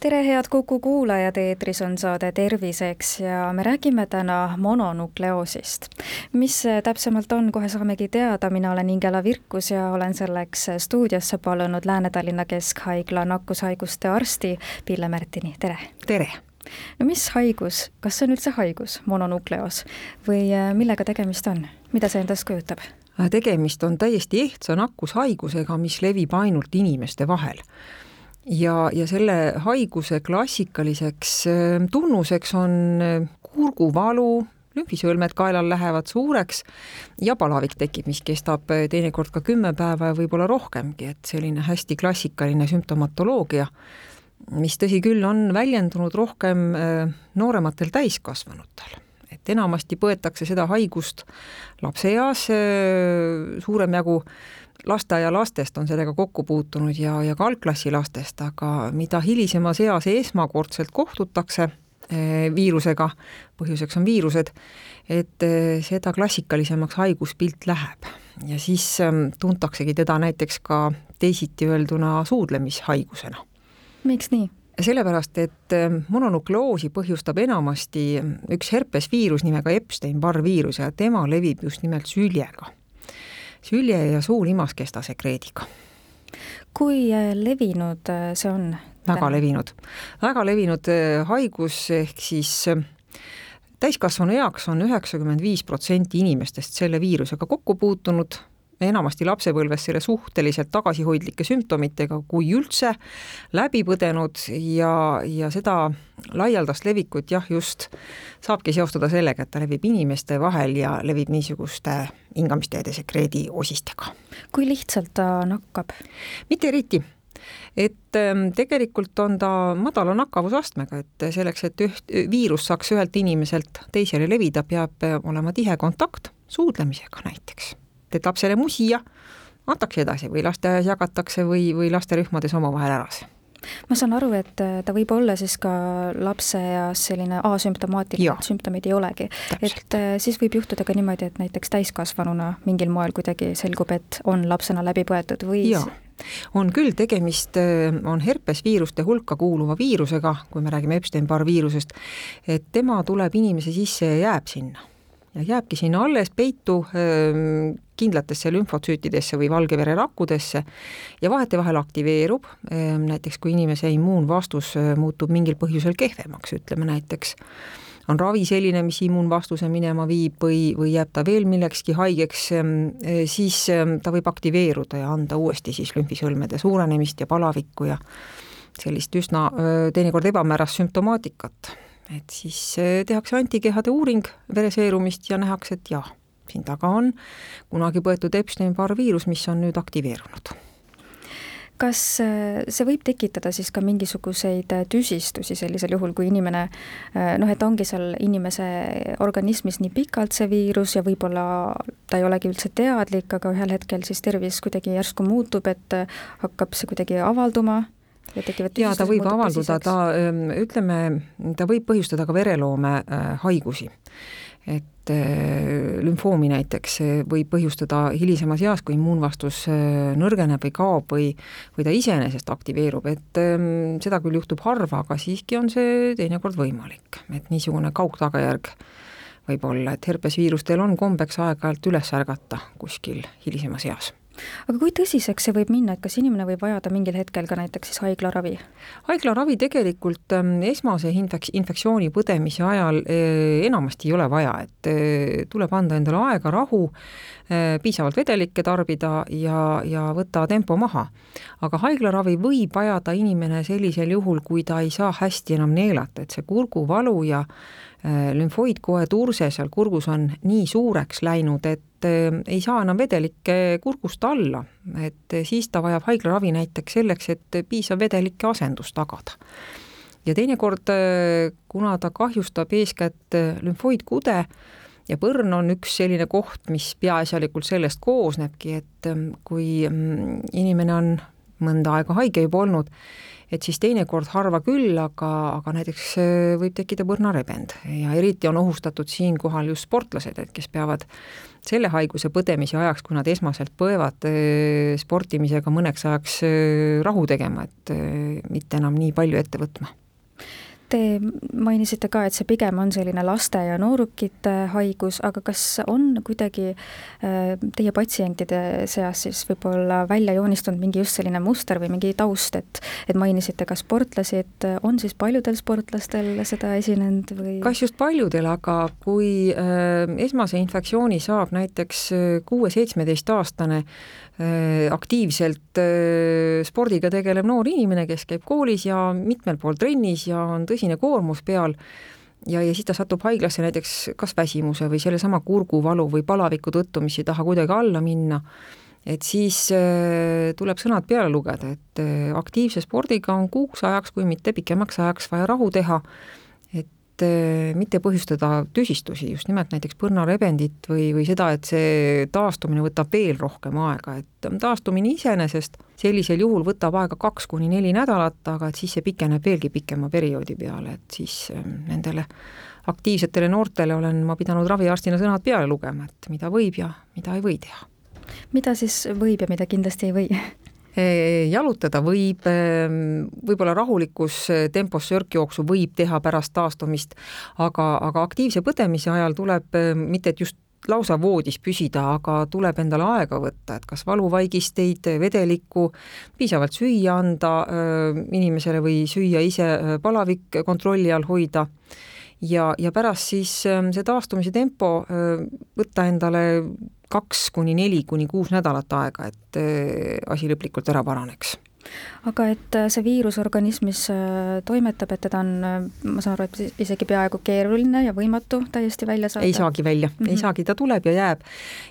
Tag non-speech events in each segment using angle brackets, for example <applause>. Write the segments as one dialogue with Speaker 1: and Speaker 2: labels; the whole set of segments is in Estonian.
Speaker 1: tere, head Kuku kuulajad, eetris on saade Terviseks ja me räägime täna mononukleoosist. mis see täpsemalt on, kohe saamegi teada, mina olen Ingela Virkus ja olen selleks stuudiosse palunud Lääne-Tallinna Keskhaigla nakkushaiguste arsti Pille Märtini, tere!
Speaker 2: tere!
Speaker 1: no mis haigus, kas see on üldse haigus, mononukleoos, või äh, millega tegemist on, mida see endast kujutab?
Speaker 2: tegemist on täiesti ehtsa nakkushaigusega, mis levib ainult inimeste vahel ja, ja selle haiguse klassikaliseks ähm, tunnuseks on äh, kurguvalu, lümfisõlmed kaelal lähevad suureks ja palavik tekib, mis kestab äh, teinekord ka kümme päeva ja võib-olla rohkemgi, et selline hästi klassikaline sümptomatoloogia, mis tõsi küll, on väljendunud rohkem äh, noorematel täiskasvanutel. Et enamasti põetakse seda haigust lapseeas, suurem jagu lasteaialastest on sellega kokku puutunud ja, ja ka algklassi lastest, aga mida hilisemas eas esmakordselt kohtutakse eh, viirusega, põhjuseks on viirused, et eh, seda klassikalisemaks haiguspilt läheb ja siis ehm, tuntaksegi teda näiteks ka teisiti öelduna suudlemishaigusena.
Speaker 1: miks nii?
Speaker 2: sellepärast, et ehm, mononukleoosi põhjustab enamasti üks herpesviirus nimega Epstein-Barr viirus ja tema levib just nimelt süljega sülje ja suu limaskesta sekreediga.
Speaker 1: kui äh, levinud äh, see on?
Speaker 2: väga levinud, väga levinud äh, haigus, ehk siis täiskasvanu eaks on üheksakümmend viis protsenti inimestest selle viirusega kokku puutunud enamasti lapsepõlves selle suhteliselt tagasihoidlike sümptomitega, kui üldse, läbi põdenud ja, ja seda laialdast levikut jah, just saabki seostada sellega, et ta levib inimeste vahel ja levib niisuguste hingamisteede sekreedi osistega.
Speaker 1: kui lihtsalt ta nakkab?
Speaker 2: mitte eriti et ähm, tegelikult on ta madala nakkavusastmega, et selleks, et üht viirus saaks ühelt inimeselt teisele levida, peab olema tihe kontakt suudlemisega näiteks teed lapsele musi ja antakse edasi või lasteaias jagatakse või, või lasterühmades omavahel ära see
Speaker 1: ma saan aru, et äh, ta võib olla siis ka lapseeas selline asümptomaatiline, et sümptomeid ei olegi. et äh, siis võib juhtuda ka niimoodi, et näiteks täiskasvanuna mingil moel kuidagi selgub, et on lapsena läbi põetud või
Speaker 2: ja on küll, tegemist äh, on herpesviiruste hulka kuuluva viirusega, kui me räägime Epstein-Barr viirusest, et tema tuleb inimese sisse ja jääb sinna ja jääbki sinna alles peitu kindlatesse lümfotsüütidesse või valgevere-rakkudesse ja vahetevahel aktiveerub, näiteks kui inimese immuunvastus muutub mingil põhjusel kehvemaks, ütleme näiteks. On ravi selline, mis immuunvastuse minema viib või, või jääb ta veel millekski haigeks, siis ta võib aktiveeruda ja anda uuesti siis lümfisõlmede suurenemist ja palavikku ja sellist üsna teinekord ebamäärast sümptomaatikat et siis eh, tehakse antikehade uuring vereseerumist ja nähakse, et jah, siin taga on kunagi põetud Epstein-Barr viirus, mis on nüüd aktiveerunud.
Speaker 1: Kas eh, see võib tekitada siis ka mingisuguseid eh, tüsistusi sellisel juhul, kui inimene noh, et ongi seal inimese organismis nii pikalt see viirus ja võib-olla ta ei olegi üldse teadlik, aga ühel hetkel siis tervis kuidagi järsku muutub, et hakkab see kuidagi avalduma
Speaker 2: ja tekivad jaa, ta võib avalduda, ta ähm, ütleme, ta võib põhjustada ka vereloome äh, haigusi. et äh, lümfoomi näiteks võib põhjustada hilisemas eas, kui immuunvastus äh, nõrgeneb või kaob või või ta iseenesest aktiveerub, et ähm, seda küll juhtub harva, aga siiski on see teinekord võimalik, et niisugune kaugtagajärg võib olla, et herpesviirustel on kombeks aeg-ajalt üles ärgata kuskil hilisemas eas
Speaker 1: aga kui tõsiseks see võib minna, et kas inimene võib vajada mingil hetkel ka näiteks siis haiglaravi?
Speaker 2: haiglaravi tegelikult ähm, esmase infeks-, infektsiooni põdemise ajal äh, enamasti ei ole vaja, et äh, tuleb anda endale aega, rahu, äh, piisavalt vedelikke tarbida ja, ja võtta tempo maha. aga haiglaravi võib vajada inimene sellisel juhul, kui ta ei saa hästi enam neelata, et see kurguvalu ja lümfoidkoe turse seal kurgus on nii suureks läinud, et Eh, ei saa enam vedelikke kurgust alla, et siis ta vajab haiglaravi näiteks selleks, et piisav vedelike asendus tagada. ja teinekord, kuna ta kahjustab eeskätt lümfoidkude ja põrn on üks selline koht, mis peaasjalikult sellest koosnebki, et kui mm, inimene on mõnda aega haige juba olnud, et siis teinekord harva küll, aga, aga näiteks äh, võib tekkida põrnarebend. Ja eriti on ohustatud siinkohal just sportlased, et kes peavad selle haiguse põdemise ajaks, kui nad esmaselt põevad, äh, sportimisega mõneks ajaks äh, rahu tegema, et mitte enam nii palju ette võtma
Speaker 1: Te mainisite ka, et see pigem on selline laste ja noorukite haigus, aga kas on kuidagi äh, teie patsientide seas siis võib-olla välja joonistunud mingi just selline muster või mingi taust, et et mainisite ka sportlasi, et on siis paljudel sportlastel seda esinenud või?
Speaker 2: kas just paljudel, aga kui äh, esmase infektsiooni saab näiteks äh, kuue-seitsmeteistaastane aktiivselt spordiga tegelev noor inimene, kes käib koolis ja mitmel pool trennis ja on tõsine tõsine koormus peal ja, ja siis ta satub haiglasse näiteks kas väsimuse või sellesama kurguvalu või palaviku tõttu, mis ei taha kuidagi alla minna, et siis äh, tuleb sõnad peale lugeda, et äh, aktiivse spordiga on kuuks ajaks, kui mitte pikemaks ajaks vaja rahu teha et eh, mitte põhjustada tüsistusi, just nimelt näiteks põrnarebendit või, või seda, et see taastumine võtab veel rohkem aega, et taastumine iseenesest sellisel juhul võtab aega kaks kuni neli nädalat, aga et siis see pikeneb veelgi pikema perioodi peale, et siis eh, nendele aktiivsetele noortele olen ma pidanud raviarstina sõnad peale lugema, et mida võib ja mida ei või teha.
Speaker 1: mida siis võib ja mida kindlasti ei või <laughs>
Speaker 2: jalutada võib, ehm, võib-olla rahulikus eh, tempos sörkjooksu võib teha pärast taastumist, aga, aga aktiivse põdemise ajal tuleb ehm, mitte, et just lausa voodis püsida, aga tuleb endale aega võtta, et kas valuvaigisteid, vedelikku, piisavalt süüa anda ehm, inimesele või süüa ise palavik kontrolli all hoida ja, ja pärast siis see taastumise tempo võtta endale kaks kuni neli kuni kuus nädalat aega, et äh, asi lõplikult ära paraneks
Speaker 1: aga et äh, see viirus organismis äh, toimetab, et teda on, ma saan aru, et isegi peaaegu keeruline ja võimatu täiesti välja saada?
Speaker 2: ei saagi välja mm, -hmm. ei mhm. saagi, ta tuleb ja jääb.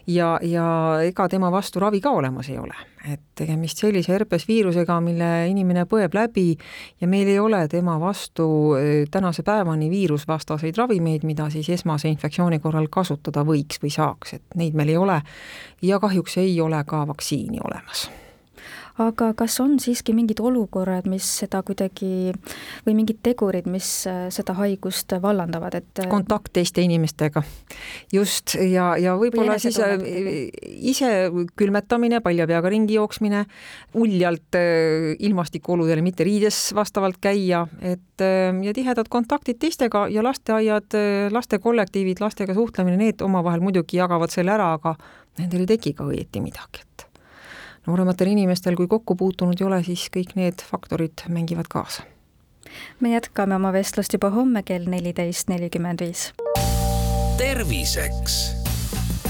Speaker 2: ja, ja ega tema vastu ravi ka olemas ei ole et tegemist sellise herpesviirusega, mille inimene põeb läbi ja meil ei ole tema vastu tänase päevani viirusvastaseid ravimeid, mida siis esmase infektsiooni korral kasutada võiks või saaks, et neid meil ei ole ja kahjuks ei ole ka vaktsiini olemas
Speaker 1: aga kas on siiski mingid olukorrad, mis seda kuidagi või mingid tegurid, mis äh, seda haigust vallandavad, et
Speaker 2: äh, kontakt teiste inimestega, just, ja, ja võib-olla siis äh, ise külmetamine, palja peaga ringi jooksmine, uljalt ilmastikuoludele mitte riides vastavalt käia, et ja tihedad kontaktid teistega ja lasteaiad, lastekollektiivid, lastega suhtlemine, need omavahel muidugi jagavad selle ära, aga nendel ei teki ka õieti midagi, et noorematel inimestel, kui kokku puutunud ei ole, siis kõik need faktorid mängivad kaasa.
Speaker 1: me jätkame oma vestlust juba homme kell neliteist nelikümmend viis.
Speaker 3: terviseks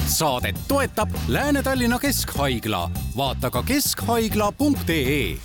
Speaker 4: saadet toetab Lääne-Tallinna Keskhaigla, vaata ka keskhaigla.ee